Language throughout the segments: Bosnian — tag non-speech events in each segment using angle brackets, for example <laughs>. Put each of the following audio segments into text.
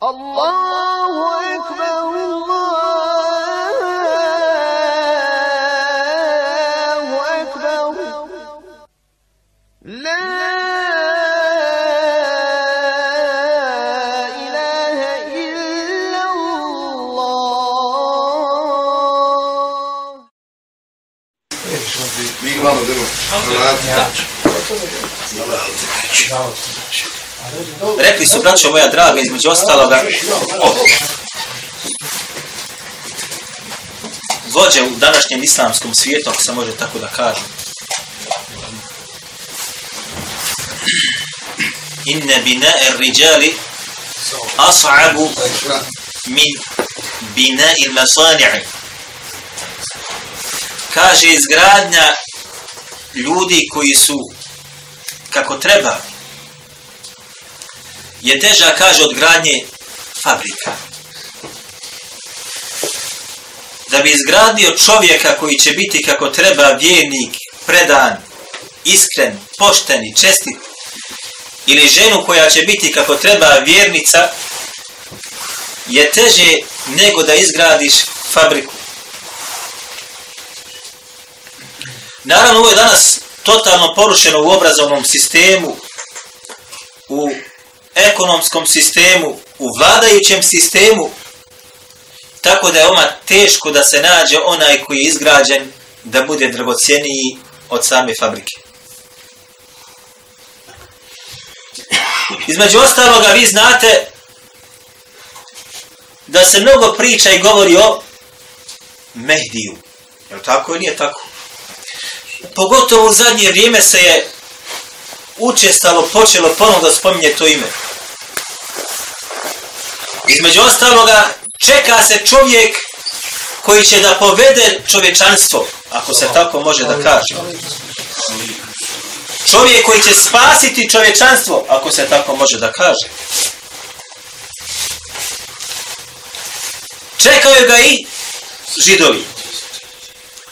Allahu Ekber, Allahu Ekber. La ilahe illallah. Şimdi bir imam değil mi? Allah razı olsun. Allah razı olsun. Rekli su, braćo moja draga, između ostaloga, vođe u današnjem islamskom svijetu, ako se može tako da kažem. Inne bina er riđali as'abu min bina il masani'i. Kaže izgradnja ljudi koji su kako treba je teža, kaže, od gradnje fabrika. Da bi izgradio čovjeka koji će biti kako treba vjernik, predan, iskren, pošten i čestit, ili ženu koja će biti kako treba vjernica, je teže nego da izgradiš fabriku. Naravno, ovo je danas totalno porušeno u obrazovnom sistemu, u ekonomskom sistemu, u vladajućem sistemu, tako da je oma teško da se nađe onaj koji je izgrađen da bude dragocjeniji od same fabrike. Između ostaloga vi znate da se mnogo priča i govori o Mehdiju. Je li tako ili nije tako? Pogotovo u zadnje vrijeme se je učestalo počelo ponovno da spominje to ime. Između ostaloga, čeka se čovjek koji će da povede čovječanstvo, ako se tako može da kaže. Čovjek koji će spasiti čovječanstvo, ako se tako može da kaže. Čekaju ga i židovi.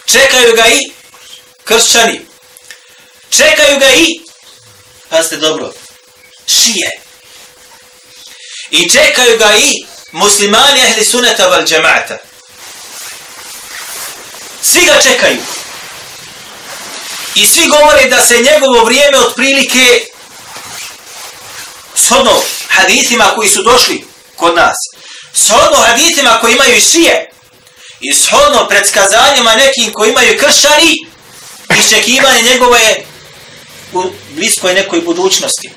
Čekaju ga i kršćani. Čekaju ga i, pazite dobro, šije. I čekaju ga i muslimani ehli suneta val džemata. Svi ga čekaju. I svi govore da se njegovo vrijeme otprilike shodno hadithima koji su došli kod nas, shodno hadithima koji imaju šije i shodno predskazanjima nekim koji imaju kršani, iščekivanje njegove je u bliskoj nekoj budućnosti.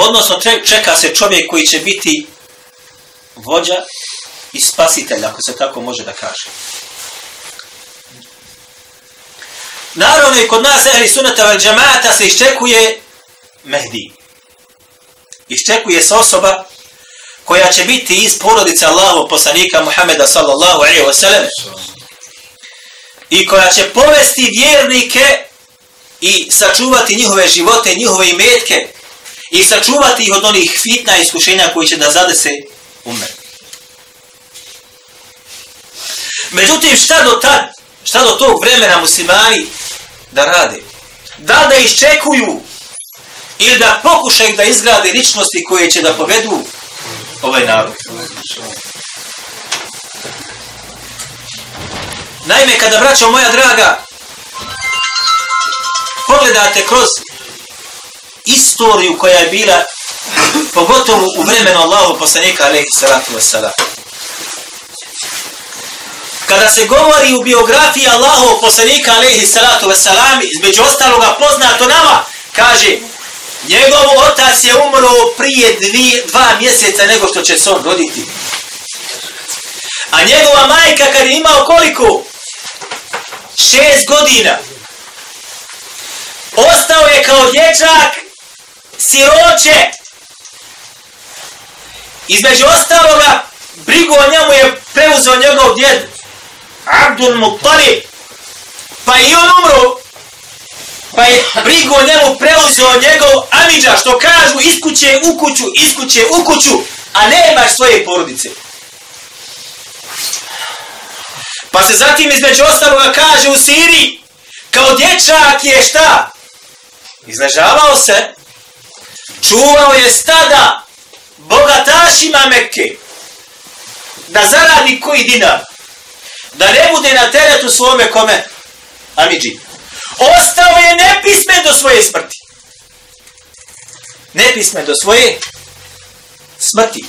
Odnosno, čeka se čovjek koji će biti vođa i spasitelj, ako se tako može da kaže. Naravno, i kod nas, ehli sunata vel džamata, se iščekuje Mehdi. Iščekuje se osoba koja će biti iz porodice Allahu poslanika Muhameda sallallahu alaihi wa sallam i koja će povesti vjernike i sačuvati njihove živote, njihove imetke i sačuvati ih od onih fitna iskušenja koji će da zadese umet. Međutim, šta do tad, šta do tog vremena muslimani da rade? Da da iščekuju ili da pokušaju da izgrade ličnosti koje će da povedu ovaj narod. Naime, kada braćo moja draga, pogledate kroz istoriju koja je bila, pogotovo u vremenu Allahu poslanika, alaihi salatu wassalam. Kada se govori u biografiji Allahu poslanika, alaihi salatu wassalam, između ostaloga poznato nama, kaže, njegov otac je umro prije dvi, dva mjeseca nego što će se on roditi. A njegova majka kad je imao koliko? šest godina. Ostao je kao dječak siroće. Između ostaloga, brigu o njemu je preuzeo njegov djed, Abdul Muttalib. Pa i on umro, pa je brigu o njemu preuzeo njegov Amidža, što kažu iz kuće u kuću, iz kuće u kuću, a ne svoje porodice. Pa se zatim između ostaloga kaže u Siriji, kao dječak je šta? Izležavao se, čuvao je stada bogatašima Mekke da zaradi koji dinar, da ne bude na teretu svome kome, Amidži. Ostao je nepismen do svoje smrti. Nepismen do svoje smrti.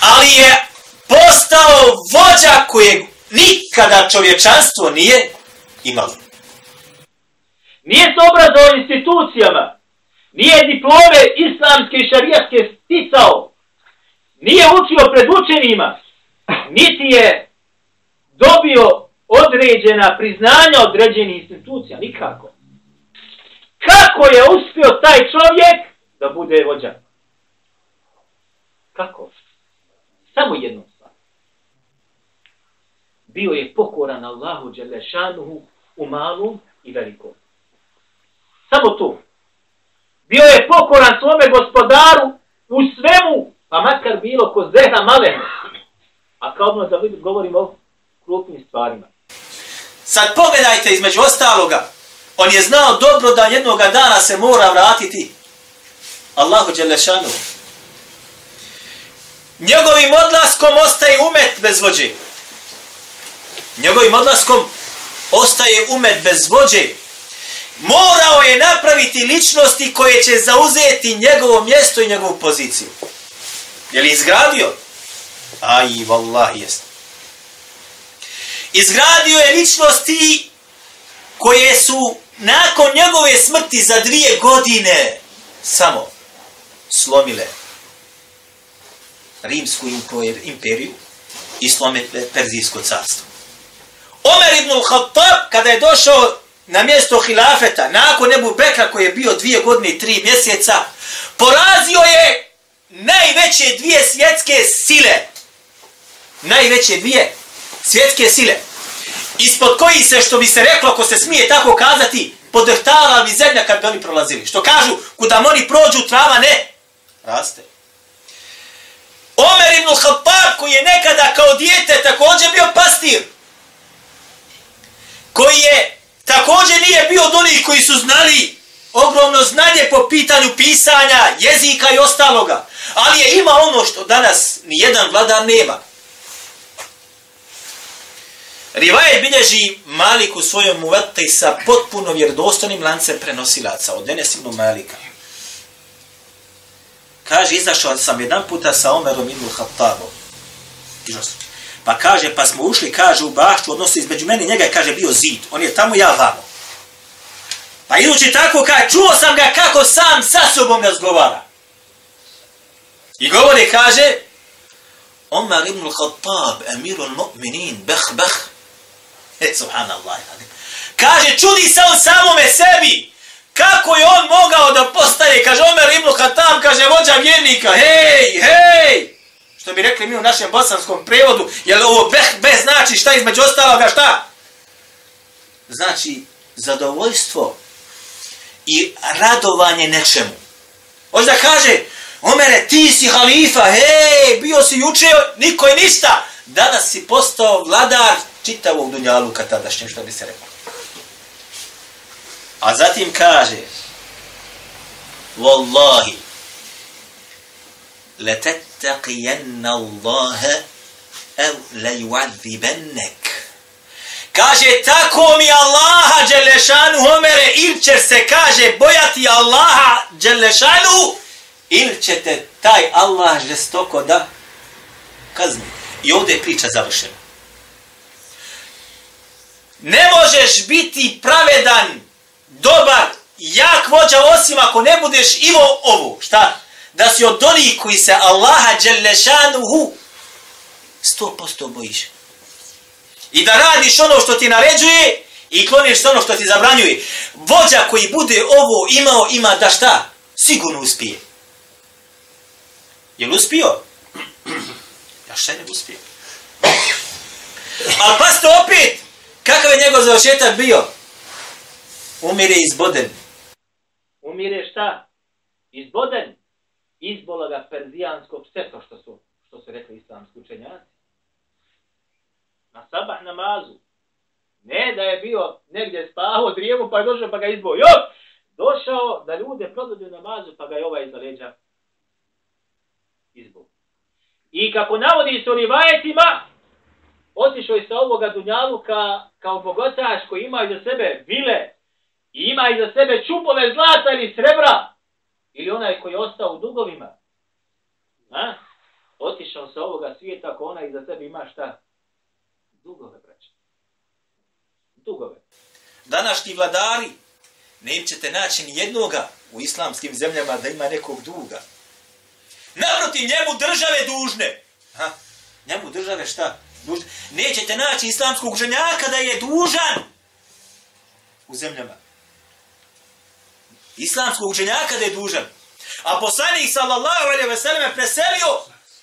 Ali je postao vođa kojeg nikada čovječanstvo nije imalo. Nije se obrazao institucijama, nije diplome islamske i šarijaske sticao, nije učio pred učenima, niti je dobio određena priznanja određenih institucija, nikako. Kako je uspio taj čovjek da bude vođa? Kako? Samo jedno stvar. Bio je pokoran Allahu Đelešanuhu u malom i velikom. Samo to. Bio je pokoran svome gospodaru u svemu, pa makar bilo ko zehra male. A kao ono da vidim, govorimo o krupnim stvarima. Sad pogledajte između ostaloga. On je znao dobro da jednog dana se mora vratiti Allahu Đelešanu. Njegovim odlaskom ostaje umet bez vođe. Njegovim odlaskom ostaje umet bez vođe. Morao je napraviti ličnosti koje će zauzeti njegovo mjesto i njegovu poziciju. Je li izgradio? Aj, vallahi, jest. Izgradio je ličnosti koje su nakon njegove smrti za dvije godine samo slomile rimsku imperiju i slomile Perzijsko carstvo. Omer ibn al-Khattab, kada je došao na mjesto hilafeta, nakon Ebu Bekra koji je bio dvije godine i tri mjeseca, porazio je najveće dvije svjetske sile. Najveće dvije svjetske sile. Ispod koji se, što bi se reklo, ako se smije tako kazati, podrhtava mi zemlja kad bi oni prolazili. Što kažu, kuda oni prođu, trava ne raste. Omer ibn Khattab, koji je nekada kao dijete također bio pastir, koji je također nije bio od onih koji su znali ogromno znanje po pitanju pisanja, jezika i ostaloga, ali je ima ono što danas ni jedan vladar nema. Rivaje bilježi Malik u svojom muvati sa potpuno vjerodostanim lancem prenosilaca od Enesinu Malika. Kaže, izašao sam jedan puta sa Omerom ibn Khattabom. Pa kaže, pa smo ušli, kaže, u baštu, odnosno između mene i njega je, kaže, bio zid. On je tamo, ja vamo. Pa idući tako, kaže, čuo sam ga kako sam sa sobom razgovara. I govori, kaže, Omar ibn al-Khattab, emirul mu'minin, beh, beh. E, subhanallah. Kaže, čudi se on samome sebi. Kako je on mogao da postane, kaže Omer ibn Khattab, kaže vođa vjernika, hej, hej, što bi rekli mi u našem bosanskom prevodu, jer ovo beh, beh znači šta između ostaloga, šta? Znači, zadovoljstvo i radovanje nečemu. Hoće da kaže, Omere, ti si halifa, hej, bio si juče, niko je ništa. Danas si postao vladar čitavog dunjaluka tadašnjem, što bi se rekao. A zatim kaže, Wallahi, لَتَتَّقِيَنَّ اللَّهَ أَوْ لَيُعَذِّبَنَّكَ Kaže, tako mi Allaha Đelešanu Homere, ili će se, kaže, bojati Allaha Đelešanu, ili će te taj Allah žestoko da kazni. I ovdje je priča završena. Ne možeš biti pravedan, dobar, jak vođa, osim ako ne budeš ivo ovo. Šta? Da si od onih koji se Allaha Đelešanuhu sto posto bojiš. I da radiš ono što ti naređuje i kloniš ono što ti zabranjuje. Vođa koji bude ovo imao, ima da šta? Sigurno uspije. Je li uspio? <clears throat> Ja šta ne uspio. Ali pa ste opet, kakav je njegov završetak bio? Umire izboden. Umire šta? Izboden. Izbola ga perzijanskog pseto, što su, što su rekli islamski učenjaci. Na sabah namazu. Ne da je bio negdje spavao drijevu pa je došao pa ga izbao. Jo! Došao da ljude prodođu namazu pa ga je ovaj iza leđa izbog. I kako navodi se u rivajetima, otišao je sa ovoga Dunjaluka kao bogotaš koji ima iza sebe vile i ima iza sebe čupove zlata ili srebra ili onaj koji je ostao u dugovima. A? Otišao sa ovoga svijeta ako ona iza sebe ima šta? Dugove, braće. Dugove. Današnji vladari nećete naći ni jednoga u islamskim zemljama da ima nekog duga. Naprotiv, njemu države dužne. Ha? Njemu države šta? Dužne. Nećete naći islamskog ženjaka da je dužan u zemljama. Islamskog učenjaka da je dužan. A poslanik sallallahu alaihi ve selleme preselio,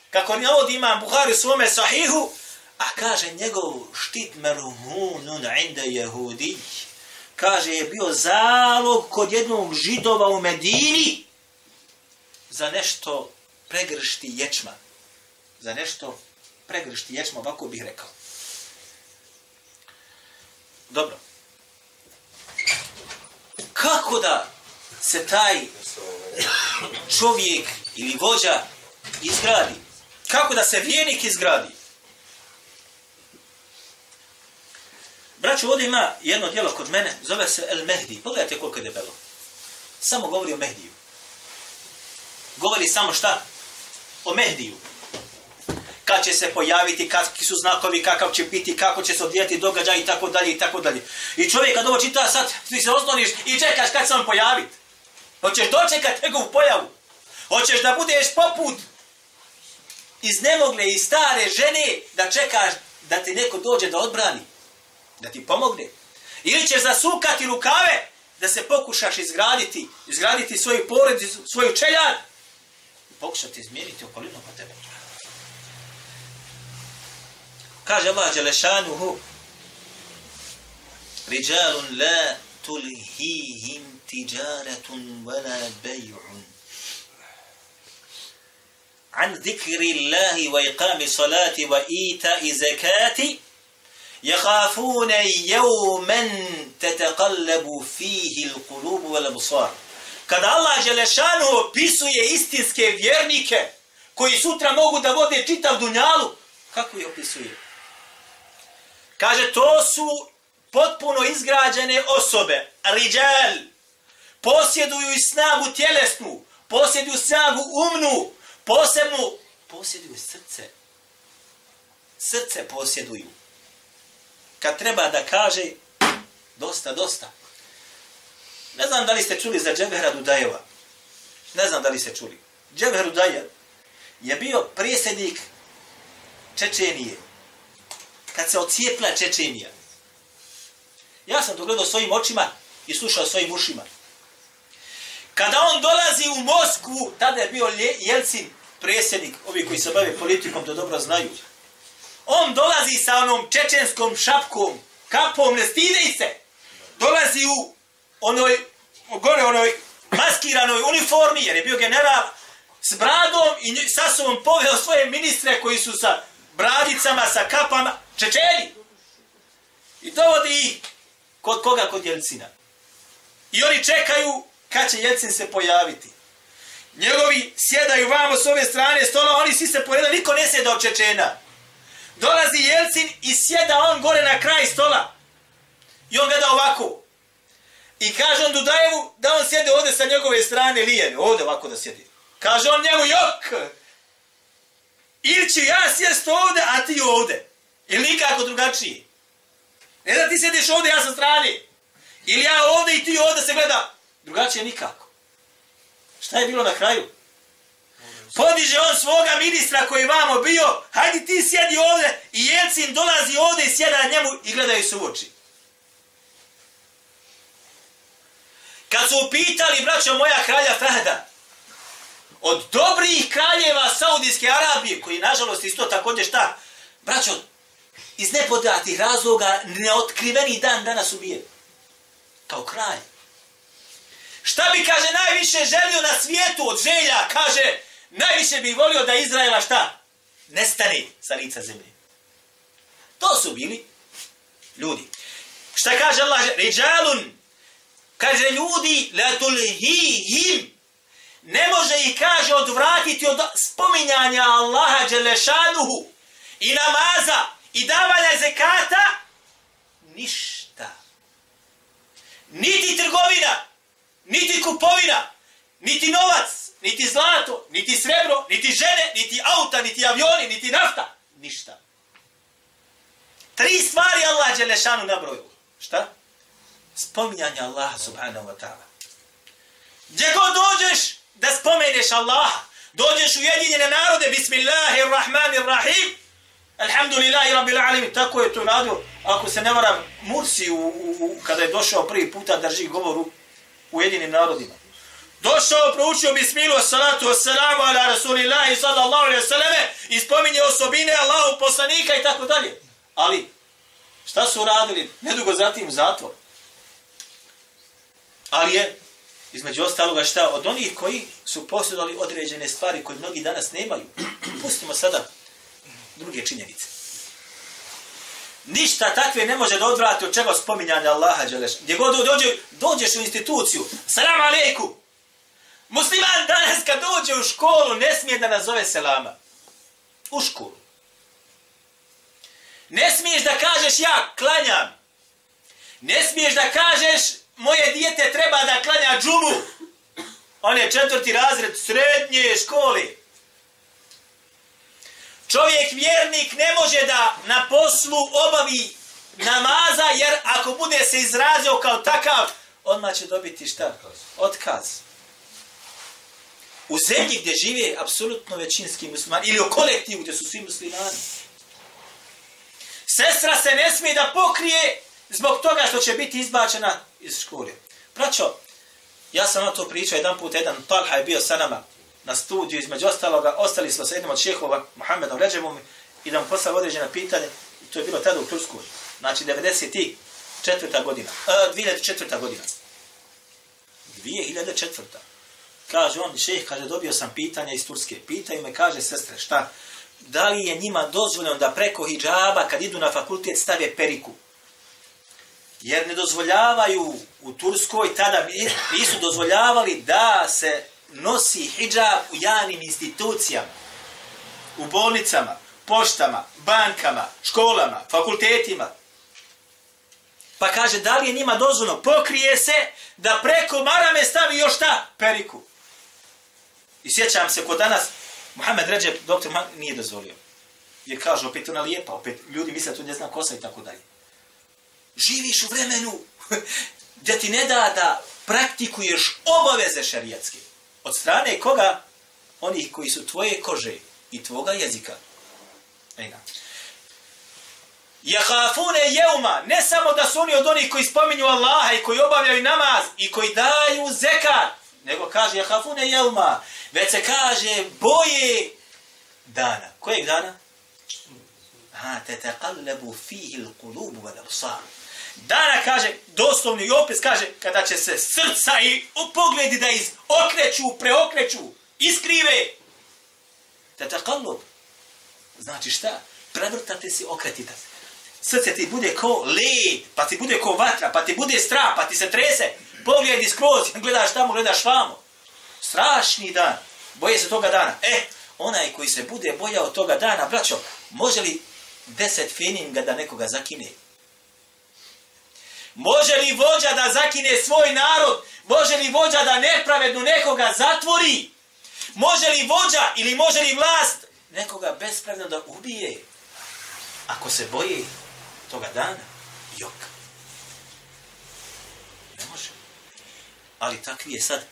kako ni ovdje imam Buhari u svome sahihu, a kaže njegov štit merumunun inda jehudi, kaže je bio zalog kod jednog židova u Medini za nešto pregršti ječma. Za nešto pregršti ječma, ovako bih rekao. Dobro. Kako da se taj čovjek ili vođa izgradi? Kako da se vijenik izgradi? Braću, ovdje ima jedno djelo kod mene, zove se El Mehdi. Pogledajte koliko je debelo. Samo govori o Mehdiju. Govori samo šta? O Mehdiju. Kad će se pojaviti, kakvi su znakovi, kakav će biti, kako će se odvijati događaj i tako dalje i tako dalje. I čovjek kad ovo čita sad, ti se osloniš i čekaš kad se on pojaviti. Hoćeš dočekat njegovu pojavu. Hoćeš da budeš poput iznemogle i stare žene da čekaš da ti neko dođe da odbrani da ti pomogne. Ili ćeš zasukati rukave da se pokušaš izgraditi, izgraditi svoju porodicu, svoju čeljad i pokušati izmijeniti okolinu po tebe. Kaže Allah Đelešanuhu Riđalun la tulhihim tijaratun wala bej'un عن ذكر الله وإقام صلاة وإيتاء زكاة يخافون يوما تتقلب فيه القلوب والابصار kada Allah Želešanu opisuje istinske vjernike koji sutra mogu da vode čitav dunjalu, kako je opisuje? Kaže, to su potpuno izgrađene osobe, riđal, posjeduju i snagu tjelesnu, posjeduju snagu umnu, posebnu, posjeduju srce. Srce posjeduju kad treba da kaže dosta, dosta. Ne znam da li ste čuli za Džebehra Dudajeva. Ne znam da li ste čuli. Džebehra Dudajev je bio prijesednik Čečenije. Kad se ocijepla Čečenija. Ja sam to gledao svojim očima i slušao svojim ušima. Kada on dolazi u Moskvu, tada je bio Jelcin prijesednik, ovi koji se bave politikom, to dobro znaju on dolazi sa onom čečenskom šapkom, kapom, ne stide se. Dolazi u onoj, gore onoj maskiranoj uniformi, jer je bio general, s bradom i sa sobom poveo svoje ministre koji su sa bradicama, sa kapama, čečeni. I dovodi ih kod koga? Kod Jelcina. I oni čekaju kad će Jelcin se pojaviti. Njegovi sjedaju vamo s ove strane stola, oni svi se poredaju, niko ne sjeda od Čečena. Dolazi Jelcin i sjeda on gore na kraj stola. I on gleda ovako. I kaže on Dudajevu da on sjede ovde sa njegove strane lijeve. Ovde ovako da sjedi. Kaže on njemu, jok! Ili ću ja sjest ovde, a ti ovde. Ili nikako drugačije. Ne da ti sjediš ovde, ja sa strane. Ili ja ovde i ti ovde se gleda. Drugačije nikako. Šta je bilo na kraju? Podiže on svoga ministra koji vamo bio, hajdi ti sjedi ovde i Jelcin dolazi ovde i sjeda njemu i gledaju se u oči. Kad su upitali, braćo moja kralja Fahda, od dobrih kraljeva Saudijske Arabije, koji nažalost isto također šta, braćo, iz nepodatih razloga neotkriveni dan danas ubije. Kao kralj. Šta bi, kaže, najviše želio na svijetu od želja, kaže, najviše bi volio da Izraela šta? Nestane sa lica zemlje. To su bili ljudi. Šta kaže Allah? Ređalun. Kaže ljudi, la tulhihim. ne može ih, kaže, odvratiti od spominjanja Allaha Đelešanuhu i namaza i davanja zekata, ništa. Niti trgovina, niti kupovina, niti novac, niti zlato, niti srebro, niti žene, niti auta, niti avioni, niti nafta. Ništa. Tri stvari Allah Đelešanu nabroju. Šta? Spominjanje Allaha subhanahu wa ta'ala. Gdje god dođeš da spomeneš Allaha, dođeš u jedinjene narode, bismillahirrahmanirrahim, alhamdulillahi rabbil alamin, tako je to radio, ako se ne varam, Mursi, u, u, u, kada je došao prvi puta drži govoru u jedinim narodima. Došao, proučio bismilu, salatu, salamu, ala rasulillahi sallallahu alaihi sallame, i spominje osobine Allahog poslanika i tako dalje. Ali, šta su radili? Nedugo zatim zatvor. Ali je, između ostaloga šta, od onih koji su posjedovali određene stvari koje mnogi danas nemaju. Pustimo sada druge činjenice. Ništa takve ne može da odvrati od čega spominjanja Allaha Đeleš. Gdje god dođe, dođeš u instituciju, salam alejku. Musliman danas kad dođe u školu ne smije da nazove selama. U školu. Ne smiješ da kažeš ja klanjam. Ne smiješ da kažeš moje dijete treba da klanja džumu. On je četvrti razred srednje škole. Čovjek vjernik ne može da na poslu obavi namaza, jer ako bude se izrazio kao takav, odmah će dobiti šta? Otkaz. U zemlji gdje žive apsolutno većinski muslimani, ili u kolektivu gdje su svi muslimani. Sestra se ne smije da pokrije zbog toga što će biti izbačena iz škole. Braćo, ja sam na to pričao jedan put, jedan Talha je bio sa nama na studiju, između ostaloga, ostali smo sa jednim od šehova, Mohamedom Ređevom, i da mu poslali određena pitanja, i to je bilo tada u Turskoj, znači 94. godina, e, 2004. godina. 2004. Kaže on, šeh, kaže, dobio sam pitanja iz Turske. Pitaju me, kaže, sestre, šta? Da li je njima dozvoljeno da preko hijjaba, kad idu na fakultet, stave periku? Jer ne dozvoljavaju u Turskoj, tada nisu dozvoljavali da se nosi hijab u javnim institucijama, u bolnicama, poštama, bankama, školama, fakultetima. Pa kaže, da li je njima dozvoljno? Pokrije se da preko marame stavi još šta? Periku. I sjećam se, kod danas, Mohamed Ređep, doktor Mohamed, nije dozvolio. Jer kaže, opet ona lijepa, opet ljudi misle tu ne zna kosa i tako dalje. Živiš u vremenu <laughs> gdje ti ne da da praktikuješ obaveze šarijatske. Od strane koga? Onih koji su tvoje kože i tvoga jezika. Ejna. Jehafune jeuma, ne samo da su oni od onih koji spominju Allaha i koji obavljaju namaz i koji daju zekat, nego kaže jehafune jeuma, već se kaže boje dana. Kojeg dana? Ha, te taqallabu fihi l'kulubu vel absar. Dana kaže, doslovni i opet kaže, kada će se srca i pogledi da iz okreću, preokreću, iskrive. Te taqallub. Znači šta? Prevrtate se, okretite se. Srce ti bude ko led, pa ti bude ko vatra, pa ti bude strah, pa ti se trese. Pogledi skroz, <laughs> gledaš tamo, gledaš vamo. Strašni dan. Boje se toga dana. E, onaj koji se bude bojao toga dana, braćo, može li deset feninga da nekoga zakine? Može li vođa da zakine svoj narod? Može li vođa da nepravednu nekoga zatvori? Može li vođa ili može li vlast nekoga bespravno da ubije? Ako se boje toga dana, jok. Ne može. Ali takvi je sad.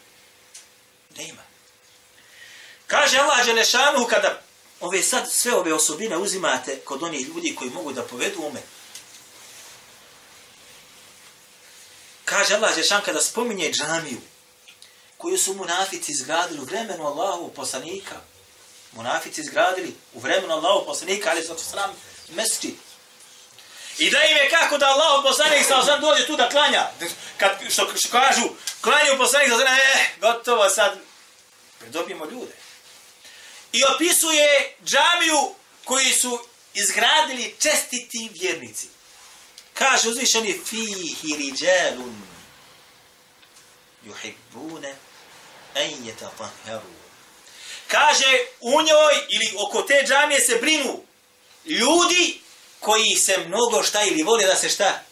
Nema. Kaže Allah Želešanu kada ove sad sve ove osobine uzimate kod onih ljudi koji mogu da povedu ume. Kaže Allah Žešan kada spominje džamiju koju su munafici izgradili u vremenu Allahu poslanika. Munafici izgradili u vremenu Allahu poslanika, ali zato sram mesti. I da im je kako da Allah poslanik sa osam dođe tu da klanja. Kad, što, što kažu, klanju poslanik sa osam, eh, gotovo sad, predobijemo ljude i opisuje džamiju koji su izgradili čestiti vjernici. Kaže uzvišeni fihi riđelun juhibbune en yatahharu. Kaže u njoj ili oko te džamije se brinu ljudi koji se mnogo šta ili vole da se šta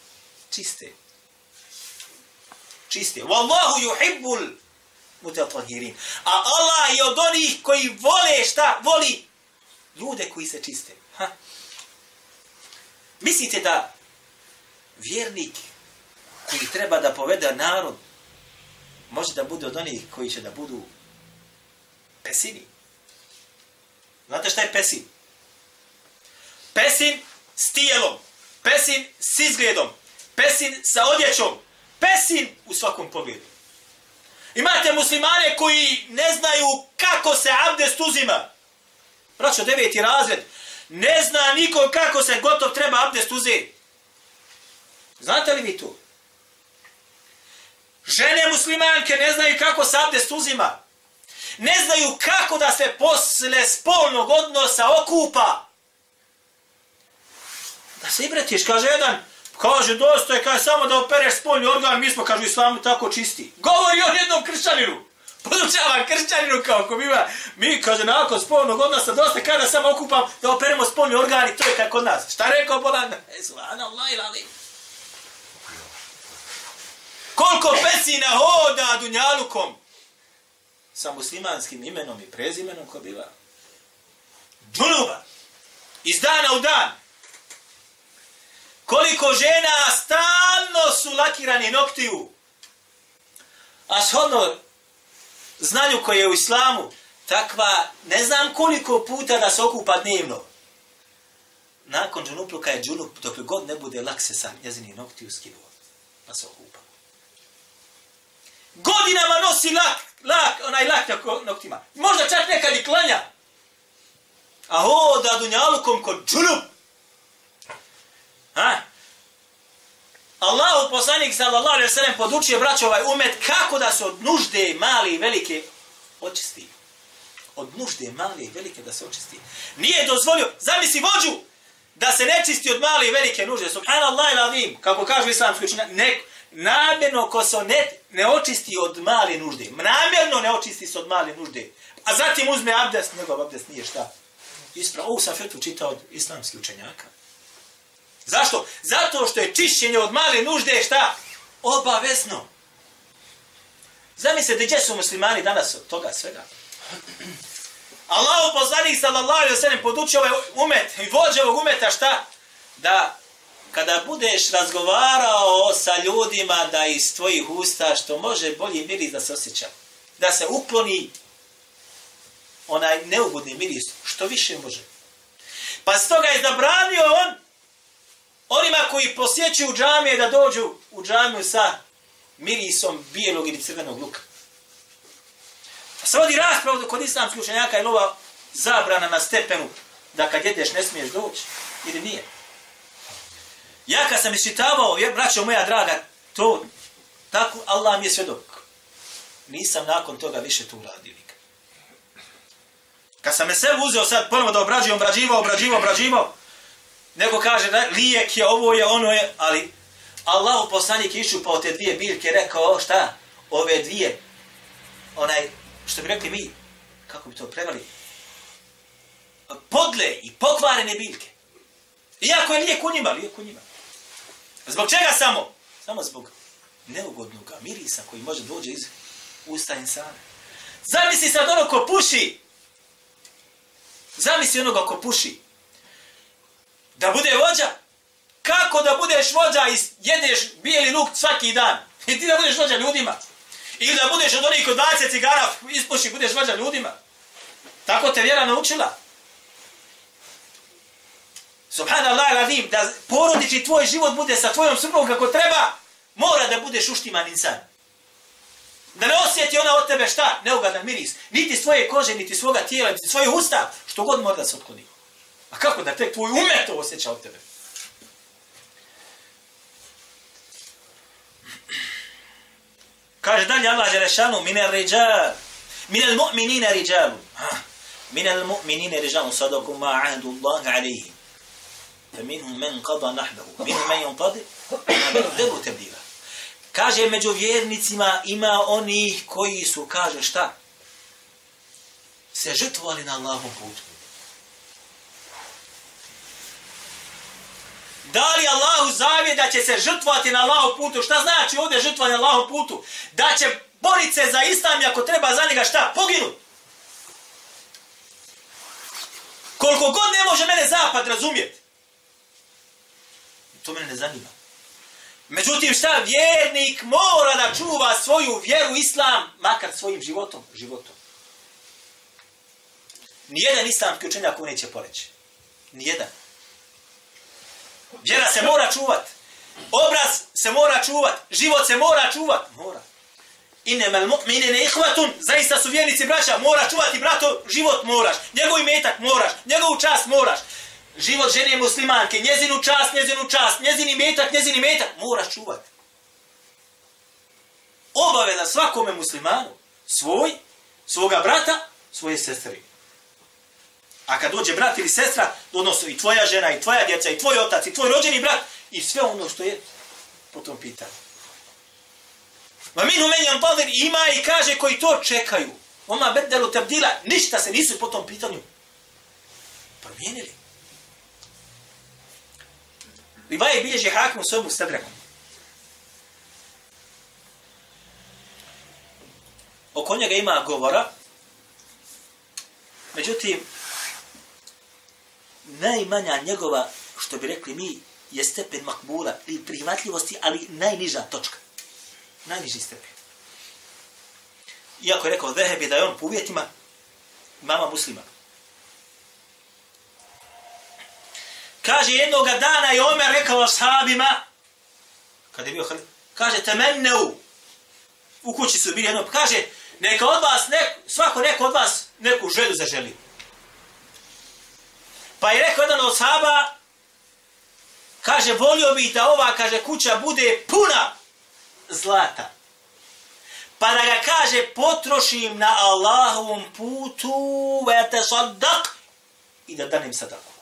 čiste. Čiste. Wallahu yuhibbul mutatahhirin. A Allah je od onih koji vole šta? Voli ljude koji se čiste. Ha? Mislite da vjernik koji treba da povede narod može da bude od onih koji će da budu pesini? Znate šta je pesin? Pesin s tijelom, pesin s izgledom, pesin sa odjećom, pesin u svakom pogledu. Imate muslimane koji ne znaju kako se abdest uzima. Braćo, deveti razred, ne zna niko kako se gotov treba abdest uzeti. Znate li vi to? Žene muslimanke ne znaju kako se abdest uzima. Ne znaju kako da se posle spolnog odnosa okupa. Da se ibretiš, kaže jedan, kaže dosta je, kaže samo da opereš spolni organ, mi smo, kaže, islamu tako čisti. Govori on jednom kršćaninu. Podučava kršćaninu kao ko biva. Mi, kaže, nakon spolnog odnosa, dosta kada samo okupam da operemo spolni organ i to je kako nas. Šta rekao Bolan? E, <laughs> subhanallah ilalim. Koliko pesina hoda dunjalukom sa muslimanskim imenom i prezimenom ko biva. Dunuba. Iz dana u dan. Koliko žena stalno su lakirani noktiju. A shodno znanju koje je u islamu, takva, ne znam koliko puta da se okupa dnevno. Nakon džunupluka je džunup, dok god ne bude lak se sa njezini noktiju skinuo. Pa se okupa. Godinama nosi lak, lak, onaj lak na noktima. Možda čak nekad i klanja. A hoda dunjalukom kod džunup. Ha? Allahu poslanik sallallahu alejhi ve sellem podučio braćo ovaj umet kako da se od nužde male i velike očisti. Od nužde male i velike da se očisti. Nije dozvolio, zamisli vođu da se ne čisti od male i velike nužde. Subhanallah il kako kažu islamski učenjaci, nek, namjerno ko se ne, ne očisti od male nužde. Namjerno ne očisti se od male nužde. A zatim uzme abdest, njegov abdest nije šta. Ispra, ovu sam fetu čitao od islamskih učenjaka. Zašto? Zato što je čišćenje od male nužde šta? Obavezno. Zamislite gdje su muslimani danas od toga svega. Allahu poslanik sallallahu alaihi wa sallam podučio ovaj umet i vođe ovog umeta šta? Da kada budeš razgovarao sa ljudima da iz tvojih usta što može bolji miris da se osjeća. Da se ukloni onaj neugodni miris što više može. Pa stoga je zabranio on onima koji posjećuju džamije da dođu u džamiju sa mirisom bijelog ili crvenog luka. Pa se vodi raspravu kod islamskih učenjaka je ova zabrana na stepenu da kad jedeš ne smiješ doći ili nije. Ja kad sam iščitavao, jer braćo moja draga, to, tako, Allah mi je svjedok. Nisam nakon toga više tu uradio nikad. Kad sam me uzeo sad ponovo da obrađujem, obrađivao, obrađivao, obrađivao, Neko kaže da lijek je, ovo je, ono je, ali Allah u poslanik iščupao te dvije biljke, rekao, šta? Ove dvije, onaj, što bi rekli mi, kako bi to prevali, podle i pokvarene biljke. Iako je lijek u njima, lijek u njima. Zbog čega samo? Samo zbog neugodnog mirisa koji može dođe iz usta insana. Zamisli sad ono ko puši. Zamisli onoga ko puši. Da bude vođa? Kako da budeš vođa i jedeš bijeli luk svaki dan? I ti da budeš vođa ljudima? Ili da budeš od onih kod 20 cigara ispuši budeš vođa ljudima? Tako te vjera naučila. Subhanallah radim, da porodiči tvoj život bude sa tvojom suprugom kako treba, mora da budeš uštiman insan. Da ne osjeti ona od tebe šta? Neugadan miris. Niti svoje kože, niti svoga tijela, niti svoje usta, što god mora da se otkloni. A kako da tek tvoj umet to osjeća od tebe? Kaže dalje Allah Želešanu, mine ređal, mine mu'minine ređalu, mine mu'minine ređalu, sadaku ma'ahdu Allah alaihi, فمنهم من men qada منهم من men yuntadi, ma bedelu tebdila. Kaže, među vjernicima ima onih koji su, kaže, šta? Se žrtvovali na Allahom putu. Da li Allahu zavije da će se žrtvovati na Allahom putu? Šta znači ovdje žrtvovati na Allahom putu? Da će borit se za islam i ako treba za njega šta? Poginut. Koliko god ne može mene zapad razumjeti. To mene ne zanima. Međutim, šta vjernik mora da čuva svoju vjeru islam, makar svojim životom, životom. Nijedan islamski učenjak ovo neće poreći. Nijedan. Vjera se mora čuvat. Obraz se mora čuvat. Život se mora čuvat. Mora. Innemal mu'minine ihvatun. Zaista su vjernici braća. Mora čuvati brato. Život moraš. Njegov imetak moraš. Njegovu čast moraš. Život žene muslimanke. Njezinu čast, njezinu čast. Njezin imetak, njezin imetak. Moraš čuvati. Obaveza svakome muslimanu. Svoj, svoga brata, svoje sestre. A kad dođe brat ili sestra, odnosno i tvoja žena, i tvoja djeca, i tvoj otac, i tvoj rođeni brat, i sve ono što je po tom pitanju. Ma minu menjam badir ima i kaže koji to čekaju. Oma bedelu tabdila, ništa se nisu po tom pitanju promijenili. Rivaje bilježi hakim u sobu stadraku. Oko njega ima govora, međutim, najmanja njegova, što bi rekli mi, je stepen makbula ili prihvatljivosti, ali najniža točka. Najniži stepen. Iako je rekao Zehebi da je on po uvjetima mama muslima. Kaže jednoga dana je Omer rekao ashabima, kada je bio halif, kaže temenneu, u kući su bili jedno, kaže, neka od vas, nek, svako neko od vas neku želju zaželi. Pa je rekao jedan od sahaba, kaže, volio bih da ova, kaže, kuća bude puna zlata. Pa da ga kaže, potrošim na Allahovom putu, vete sadak, i da danem sadaku.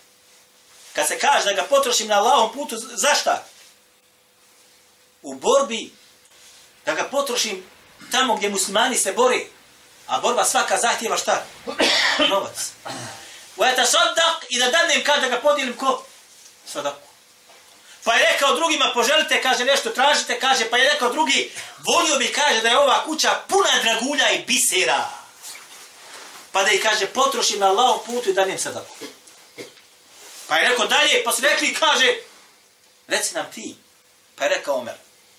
Kad se kaže da ga potrošim na Allahovom putu, zašta? U borbi, da ga potrošim tamo gdje muslimani se bori, a borba svaka zahtjeva šta? <coughs> Novac. Vete sadak, i da danem kada ga podijelim ko? Sadaku. Pa je rekao drugima, poželite, kaže, nešto tražite, kaže, pa je rekao drugi, volio bi, kaže, da je ova kuća puna dragulja i bisera. Pa da ih, kaže, potrošim na Allahom putu i danim sadaku. Pa je rekao dalje, pa su rekli, kaže, reci nam ti. Pa je rekao Omer,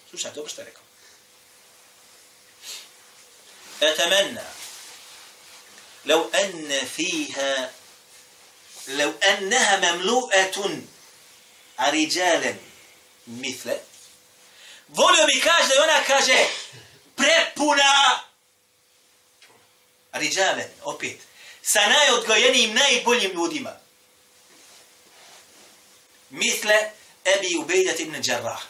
slušaj, dobro što je rekao. Etemenna, لو أن فيها لو أنها مملوءة a riđalen misle, volio bi kaže da ona kaže prepuna riđalen, opet, sa najodgojenijim, najboljim ljudima. Misle Ebi Ubejdat ibn Đarrah.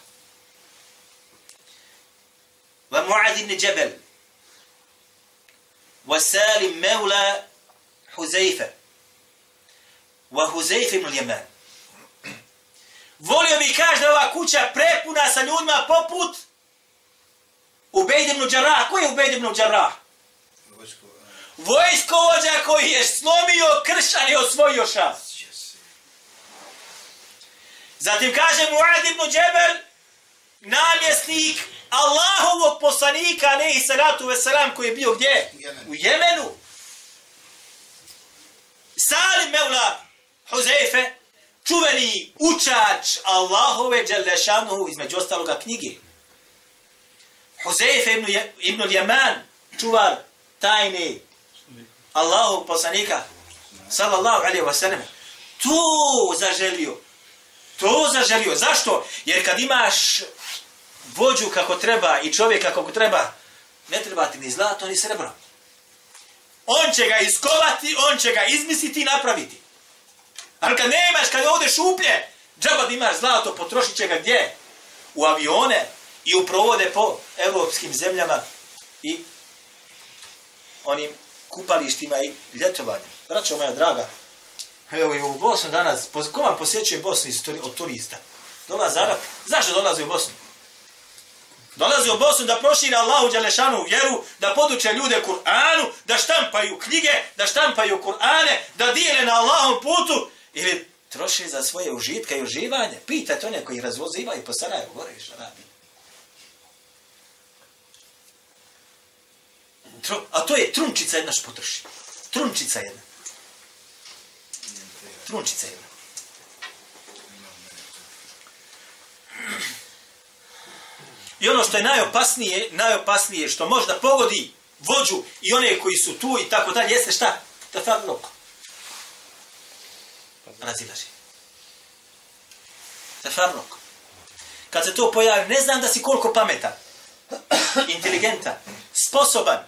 Wa Mu'ad ibn Jabal. Wa Salim Mevla Huzaifa. Wa Huzaifa ibn Ljeman. Volio bi kaži da ova kuća prepuna sa ljudima poput Ubejd ibn Đarrah. Ko je Ubejd ibn Đarrah? Vojskovođa koji je slomio kršan i osvojio šas. Zatim kaže Muad ibn Džebel, namjesnik Allahovog poslanika, alaihi salatu veselam, koji je bio gdje? U Jemenu. Salim Mevla Huzeife, čuveni učač Allahove Đalešanuhu između ostaloga knjige. Huzeife ibn, ibn Jaman, čuvar tajne Allahov poslanika, sallallahu alaihi wa sallam, to zaželio. To zaželio. Zašto? Jer kad imaš vođu kako treba i čovjeka kako treba, ne treba ti ni zlato ni srebro. On će ga iskovati, on će ga izmisliti i napraviti. Ali kad nemaš, kad ovdje šuplje, džaba da imaš zlato, potrošit će ga gdje? U avione i u provode po evropskim zemljama i onim kupalištima i ljetovanjem. Braćo moja draga, evo i u Bosnu danas, ko vam posjećuje Bosnu iz, od turista? Dolaze Arab. Zašto dolaze u Bosnu? Dolaze u Bosnu da prošire Allahu Đalešanu vjeru, da poduče ljude Kur'anu, da štampaju knjige, da štampaju Kur'ane, da dijele na Allahom putu, ili troše za svoje užitke i uživanje. Pitajte one koji razvozivaju po Sarajevu, gore što radi. A to je trunčica jedna što potroši. Trunčica jedna. Trunčica jedna. I ono što je najopasnije, najopasnije što možda pogodi vođu i one koji su tu i tako dalje, jeste šta? Tafarlok. Razilaži. Tafarlok. Kad se to pojavi, ne znam da si koliko pametan, inteligentan, sposoban,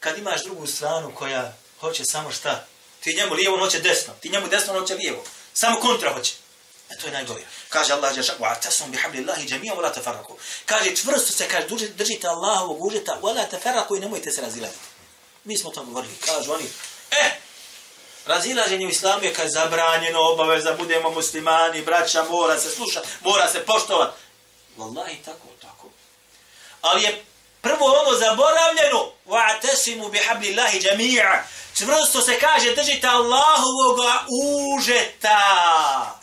kad imaš drugu stranu koja hoće samo šta, ti njemu lijevo, on hoće desno, ti njemu desno, on hoće lijevo, samo kontra hoće. E to je najgore. Kaže Allah dželle wa atasum bihablillahi jami'an wa la tafarraqu. Kaže čvrsto se kaže duže držite Allahovog užeta wa la tafarraqu i nemojte se razilaziti. Mi smo to govorili. Kažu oni, e, razilaženje u islamu je kad zabranjeno obaveza, budemo muslimani, braća, mora se slušati, mora se poštovati. Wallahi tako, tako. Ali je prvo ono zaboravljeno, wa atasimu bihablillahi jami'a. Čvrsto se kaže držite Allahovoga užeta.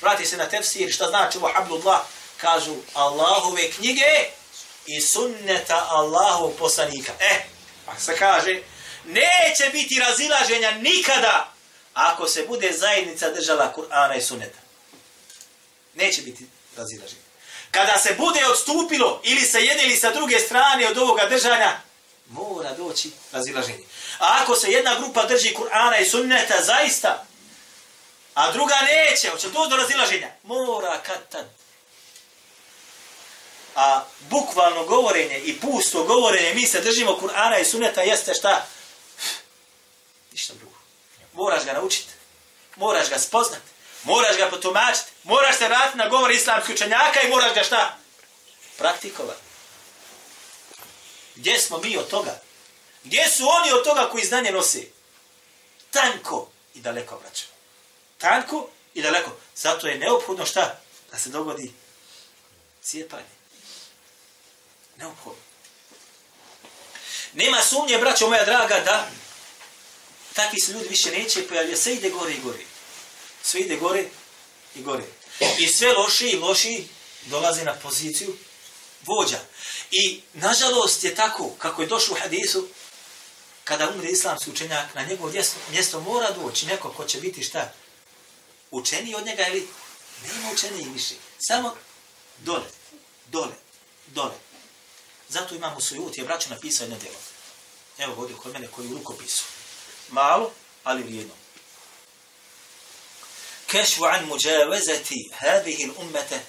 Vrati se na tefsir, šta znači ovo hablullah? Kažu Allahove knjige i sunneta Allahov poslanika. E, pa se kaže, neće biti razilaženja nikada ako se bude zajednica držala Kur'ana i sunneta. Neće biti razilaženja. Kada se bude odstupilo ili sa jedne ili sa druge strane od ovoga držanja, mora doći razilaženje. A ako se jedna grupa drži Kur'ana i sunneta, zaista, a druga neće, hoće to do razilaženja. Mora kad tad. A bukvalno govorenje i pusto govorenje, mi se držimo Kur'ana i sunneta, jeste šta? Ništa drugo. Moraš ga naučiti. Moraš ga spoznati. Moraš ga potumačiti. Moraš se vratiti na govor islamskih učenjaka i moraš ga šta? Praktikovati. Gdje smo mi od toga? Gdje su oni od toga koji znanje nose? Tanko i daleko vraćamo tanko i daleko. Zato je neophodno šta? Da se dogodi cijepanje. Neophodno. Nema sumnje, braćo moja draga, da takvi se ljudi više neće pojavljati. Sve ide gore i gore. Sve ide gore i gore. I sve loši i loši dolaze na poziciju vođa. I nažalost je tako, kako je došlo u hadisu, kada umre islamski učenjak, na njegovo mjesto mora doći neko ko će biti šta? učeni od njega ili nema učeniji više. Samo dole, dole, dole. Zato imamo sujut, je braću napisao jedno djelo. Evo ovdje kod mene koji u rukopisu. Malo, ali vrijedno. Kešu an muđavezati hadihin ummete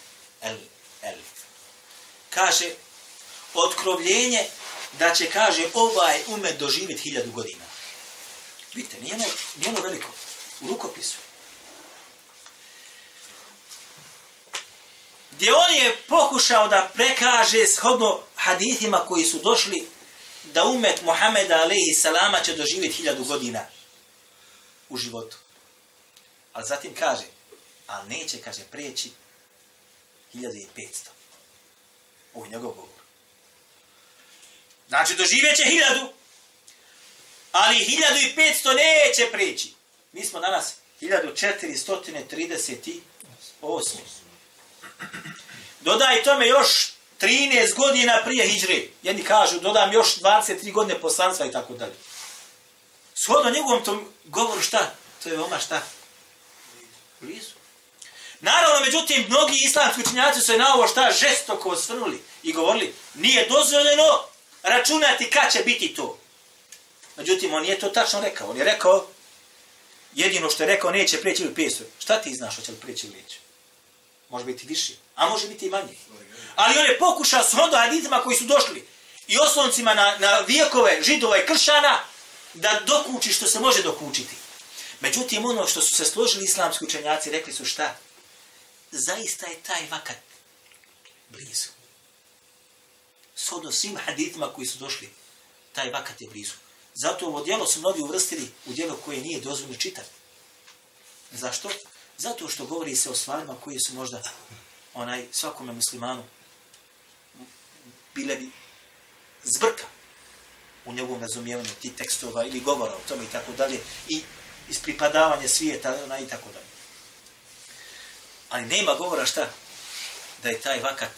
el, el. Kaže, otkrovljenje da će, kaže, ovaj umet doživjeti hiljadu godina. Vidite, nije ono, nije ono veliko. U rukopisu. gdje on je pokušao da prekaže shodno hadithima koji su došli da umet Muhameda alaihi salama će doživjeti hiljadu godina u životu. Ali zatim kaže, a neće, kaže, preći hiljadu i. Ovo je njegov govor. Znači, doživjet će hiljadu, ali hiljadu i petsto neće preći. Mi smo danas hiljadu četiri trideset i osmi. Dodaj tome još 13 godina prije hijđre. Jedni kažu, dodam još 23 godine poslanstva i tako dalje. Shodno njegovom tom govoru šta? To je veoma šta? Blizu. Naravno, međutim, mnogi islamski učinjaci su se na ovo šta žestoko osvrnuli i govorili, nije dozvoljeno računati kad će biti to. Međutim, on nije to tačno rekao. On je rekao, jedino što je rekao, neće preći ili 500. Šta ti znaš, hoće li preći ili neće? Može biti više, a može biti i manje. Ali on je pokušao s hondo hadizma koji su došli i osloncima na, na vijekove židova i kršana da dokuči što se može dokučiti. Međutim, ono što su se složili islamski učenjaci, rekli su šta? Zaista je taj vakat blizu. Sodno svim haditima koji su došli, taj vakat je blizu. Zato ovo djelo su mnogi uvrstili u djelo koje nije dozvoljno čitati. Zašto? Zato što govori se o stvarima koje su možda onaj svakome muslimanu bile bi zbrka u njegovom razumijevanju ti tekstova ili govora o tome i tako dalje i ispripadavanje svijeta ona, i tako dalje. Ali nema govora šta? Da je taj vakat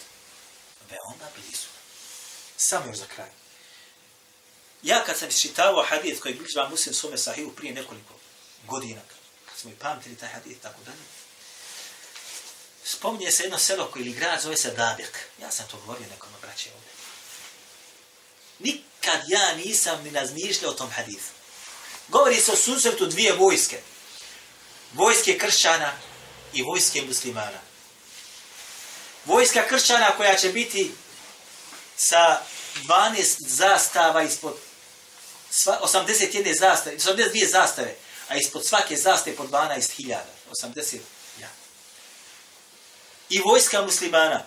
veoma blizu. Samo još za kraj. Ja kad sam isčitavao hadith koji bližba muslim svome sahihu prije nekoliko godina, kad smo i pamtili taj hadith tako dalje, spominje se jedno selo koji ili grad zove se Dabek. Ja sam to govorio nekom braće ovdje. Nikad ja nisam ni razmišljao o tom hadithu. Govori se o susretu dvije vojske. Vojske kršćana i vojske muslimana. Vojska kršćana koja će biti sa 12 zastava ispod 81 zastave, 82 zastave, a ispod svake zastave po 12.000, 80 ja. I vojska muslimana.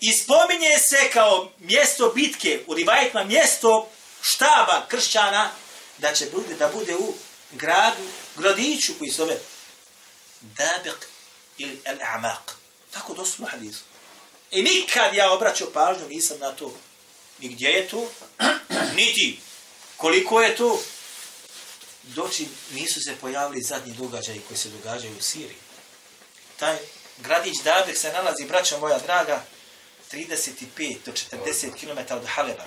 I spominje se kao mjesto bitke, u rivajetima mjesto štaba kršćana, da će bude, da bude u gradu, gradiću koji zove Dabek ili El-Amaq. Tako doslovno hadisu. I nikad ja obraćao pažnju, nisam na to. Ni gdje je to, <clears throat> niti koliko je to. Doći nisu se pojavili zadnji događaji koji se događaju u Siriji. Taj gradić Dabek se nalazi, braćo moja draga, 35 do 40 km od Haleba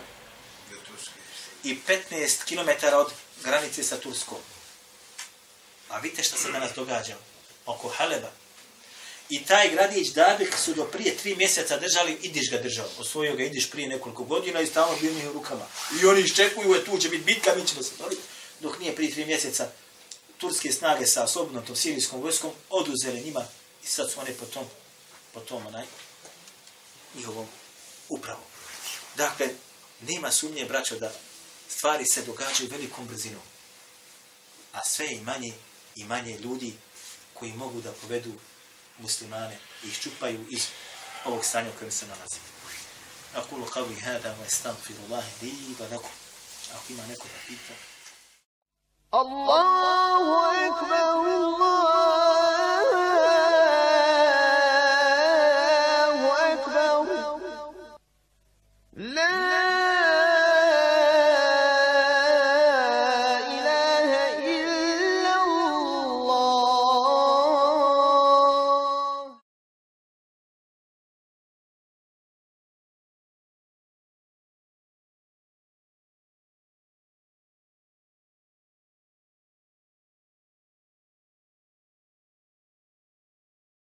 i 15 km od granice sa Turskom. A vidite šta se danas događa oko Haleba. I taj gradić Dabik su do prije tri mjeseca držali, Idiš ga držao. Osvojio ga Idiš prije nekoliko godina i stalno bio njih u rukama. I oni iščekuju, je tu će biti bitka, mi ćemo se boriti. Dok nije prije tri mjeseca turske snage sa osobnom tom sirijskom vojskom oduzeli njima i sad su one po tom, po tom onaj, njihovom upravom. Dakle, nema sumnje, braćo, da stvari se događaju velikom brzinom. A sve i manje i manje ljudi koji mogu da povedu muslimane i ih čupaju iz ovog stanja u kojem se nalazi. Akulu kavi hada wa astaghfirullahi li wa lakum. Ako ima neko da pita. Allahu ekber, Allahu